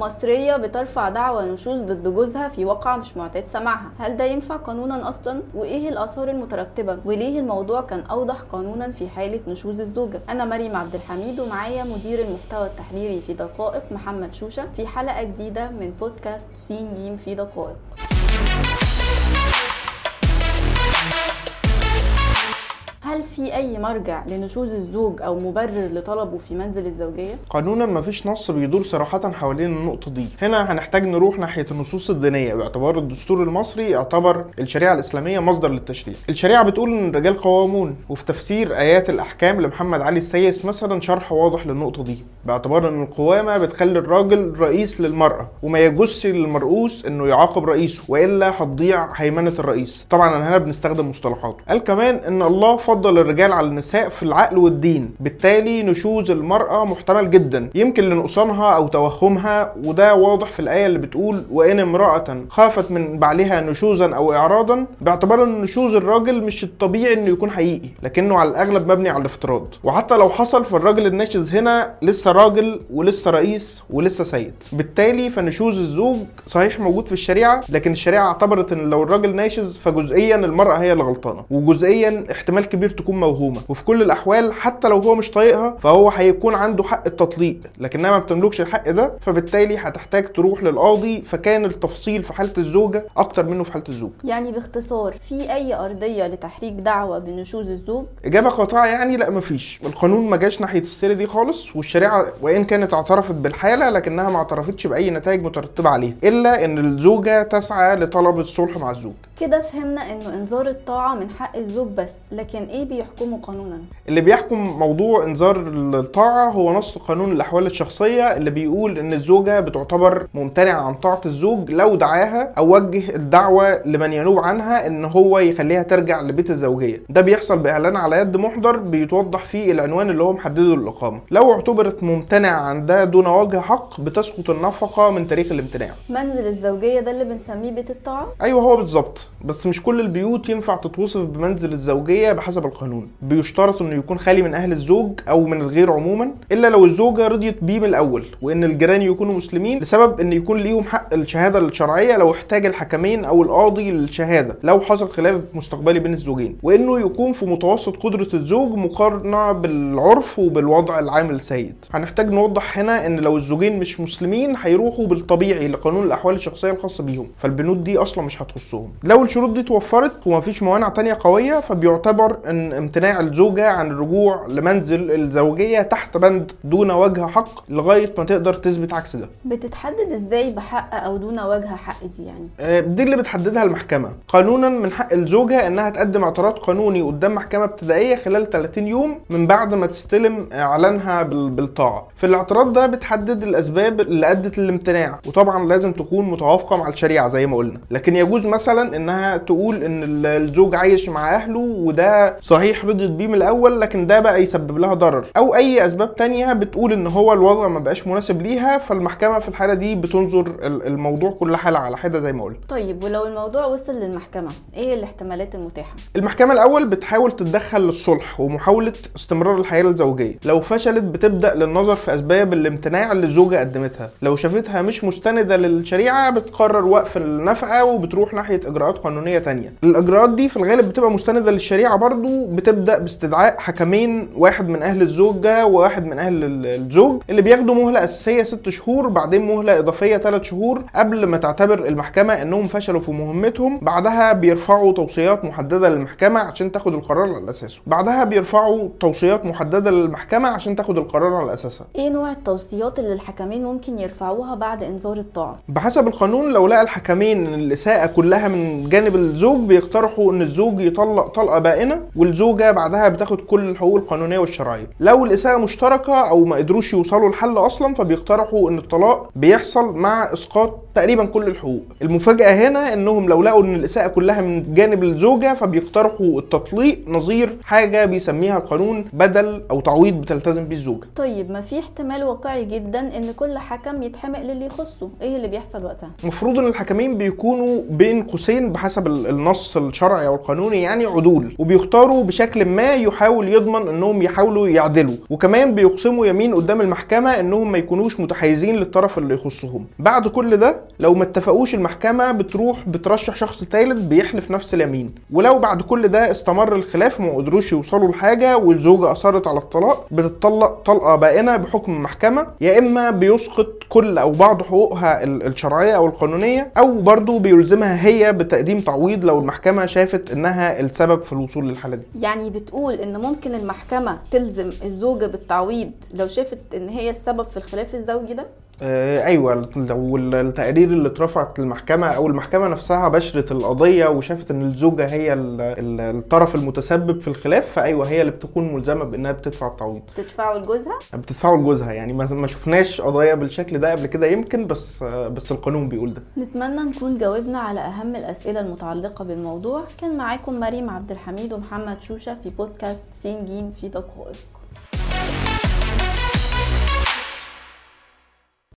مصرية بترفع دعوى نشوز ضد جوزها في واقعة مش معتاد سماعها هل ده ينفع قانونا أصلا؟ وإيه الآثار المترتبة؟ وليه الموضوع كان أوضح قانونا في حالة نشوز الزوجة؟ أنا مريم عبد الحميد ومعايا مدير المحتوى التحريري في دقائق محمد شوشة في حلقة جديدة من بودكاست سين جيم في دقائق هل في أي مرجع لنشوز الزوج أو مبرر لطلبه في منزل الزوجية؟ قانونا مفيش نص بيدور صراحة حوالين النقطة دي. هنا هنحتاج نروح ناحية النصوص الدينية باعتبار الدستور المصري يعتبر الشريعة الإسلامية مصدر للتشريع. الشريعة بتقول إن الرجال قوامون وفي تفسير آيات الأحكام لمحمد علي السيس مثلا شرح واضح للنقطة دي باعتبار إن القوامة بتخلي الراجل رئيس للمرأة وما يجوزش للمرؤوس إنه يعاقب رئيسه وإلا هتضيع هيمنة الرئيس. طبعا هنا بنستخدم مصطلحات قال كمان إن الله فضل الرجال على النساء في العقل والدين. بالتالي نشوز المرأة محتمل جدا. يمكن لنقصانها أو توهمها وده واضح في الآية اللي بتقول وإن امرأة خافت من بعلها نشوزا أو إعراضا باعتبار أن نشوز الراجل مش الطبيعي إنه يكون حقيقي لكنه على الأغلب مبني على الافتراض. وحتى لو حصل فالراجل الناشز هنا لسه راجل ولسه رئيس ولسه سيد. بالتالي فنشوز الزوج صحيح موجود في الشريعة لكن الشريعة اعتبرت إن لو الراجل ناشز فجزئيا المرأة هي اللي غلطانة. وجزئيا احتمال كبير تكون موهومة. وفي كل الأحوال حتى لو هو مش طايقها فهو هيكون عنده حق التطليق. لكنها ما بتملكش الحق ده فبالتالي هتحتاج تروح للقاضي فكان التفصيل في حالة الزوجة أكتر منه في حالة الزوج. يعني باختصار في أي أرضية لتحريك دعوى بنشوز الزوج؟ إجابة قاطعة يعني لا مفيش. القانون ما جاش ناحية السيرة دي خالص والشريعة وإن كانت اعترفت بالحالة لكنها ما اعترفتش بأي نتائج مترتبة عليها إلا إن الزوجة تسعى لطلب الصلح مع الزوج. كده فهمنا إنه إنذار الطاعة من حق الزوج بس لكن إيه بيحكمه قانونا؟ اللي بيحكم موضوع إنذار الطاعة هو نص قانون الأحوال الشخصية اللي بيقول إن الزوجة بتعتبر ممتنعة عن طاعة الزوج لو دعاها أو وجه الدعوة لمن ينوب عنها إن هو يخليها ترجع لبيت الزوجية. ده بيحصل بإعلان على يد محضر بيتوضح فيه العنوان اللي هو محدده للإقامة لو اعتبرت ممتنعة عن ده دون وجه حق بتسقط النفقة من تاريخ الامتناع. منزل الزوجية ده اللي بنسميه بيت الطاعة؟ أيوه هو بالظبط. بس مش كل البيوت ينفع تتوصف بمنزل الزوجية بحسب القانون. بيشترط إنه يكون خالي من أهل الزوج أو من الغير عموما إلا لو الزوجة رضيت بيه من الأول وإن الجيران يكونوا مسلمين لسبب إن يكون ليهم حق الشهادة الشرعية لو احتاج الحكمين أو القاضي للشهادة لو حصل خلاف مستقبلي بين الزوجين. وإنه يكون في متوسط قدرة الزوج مقارنة بالعرف وبالوضع العام السيد. هنحتاج نوضح هنا إن لو الزوجين مش مسلمين هيروحوا بالطبيعي لقانون الأحوال الشخصية الخاصة بيهم فالبنود دي أصلا مش هتخصهم. لو الشروط دي توفرت ومفيش موانع تانية قوية فبيعتبر إن امتناع الزوجة عن الرجوع لمنزل الزوجية تحت بند دون وجه حق لغاية ما تقدر تثبت عكس ده. بتتحدد إزاي بحق أو دون وجه حق دي يعني؟ آه، دي اللي بتحددها المحكمة. قانونا من حق الزوجة إنها تقدم اعتراض قانوني قدام محكمة ابتدائية خلال 30 يوم من بعد ما تستلم إعلانها بال- بالطاعة. في الاعتراض ده بتحدد الأسباب اللي أدت للامتناع وطبعا لازم تكون متوافقة مع الشريعة زي ما قلنا. لكن يجوز مثلا إنها تقول إن ال- الزوج عايش مع أهله وده صحيح رضيت بيه من الأول لكن ده بقى يسبب لها ضرر. أو أي أسباب تانية بتقول إن هو الوضع ما بقاش مناسب ليها فالمحكمة في الحالة دي بتنظر ال- الموضوع كل حالة على حدة زي ما قلنا طيب ولو الموضوع وصل للمحكمة إيه الاحتمالات المتاحة؟ المحكمة الأول بتحاول تتدخل للصلح ومحاولة استمرار الحياة الزوجية. لو فشلت بتبدأ للنظر في أسباب الامتناع اللي الزوجة قدمتها. لو شافتها مش مستندة للشريعة بتقرر وقف النفقة وبتروح ناحية إجراءات قانونية تانية. الإجراءات دي في الغالب بتبقى مستندة للشريعة برضو بتبدأ باستدعاء حكمين واحد من أهل الزوجة وواحد من ال- الزوج اللي بياخدوا مهلة أساسية ست شهور بعدين مهلة إضافية ثلاث شهور قبل ما تعتبر المحكمة إنهم فشلوا في مهمتهم بعدها بيرفعوا توصيات محددة للمحكمة عشان تاخد القرار على أساسه. بعدها بيرفعوا توصيات محددة للمحكمة عشان تاخد القرار على أساسها. إيه نوع التوصيات اللي الحكمين ممكن يرفعوها بعد إنذار الطاعة؟ بحسب القانون لو لقى الحكمين ان الاساءه كلها من جانب الزوج بيقترحوا إن الزوج يطلق طلقة بائنة والزوجة بعدها بتاخد كل الحقوق القانونية والشرعية. لو الإساءة مشتركة أو ما قدروش يوصلوا لحل أصلا فبيقترحوا إن الطلاق بيحصل مع إسقاط تقريبا كل الحقوق. المفاجأة هنا إنهم لو لقوا إن الإساءة كلها من جانب الزوجة فبيقترحوا التطليق نظير حاجة بيسميها القانون بدل أو تعويض بتلتزم بيه الزوجة. طيب ما في احتمال واقعي جدا إن كل حكم يتحمق للي يخصه؟ إيه اللي بيحصل وقتها؟ المفروض إن الحكمين بيكونوا بين قوسين بحسب ال- النص الشرعي أو القانوني يعني عدول وبيختاروا بشكل ما يحاول يضمن إنهم يحاولوا يعدلوا وكمان بيقسموا يمين قدام المحكمة إنهم ما يكونوش متحيزين للطرف اللي يخصهم. بعد كل ده لو ما اتفقوش المحكمة بتروح بترشح شخص ثالث بيحلف نفس اليمين. ولو بعد كل ده استمر الخلاف وما قدروش يوصلوا لحاجة والزوجة أصرت على الطلاق بتطلق طلقة بائنة بحكم المحكمة يا إما بيسقط كل أو بعض حقوقها ال- الشرعية أو القانونية أو برضه بيلزمها هي بتقديم تعويض لو المحكمة شافت إنها السبب في الوصول للحالة دي. يعني بتقول إن ممكن المحكمة تلزم الزوجة بالتعويض لو شافت إن هي السبب في الخلاف الزوجي ده؟ أيوه لو التقارير اللي اترفعت للمحكمة أو المحكمة نفسها بشرت القضية وشافت إن الزوجة هي ال- ال- الطرف المتسبب في الخلاف فأيوة هي اللي بتكون ملزمة بإنها بتدفع التعويض. تدفعه لجوزها؟ بتدفعه لجوزها يعني ما شفناش قضايا بالشكل ده قبل كده يمكن بس آه بس القانون بيقول ده. نتمنى نكون جاوبنا على أهم الأسئلة المتعلقة بالموضوع. كان معاكم مريم عبد الحميد ومحمد شوشة في بودكاست سين جيم في دقائق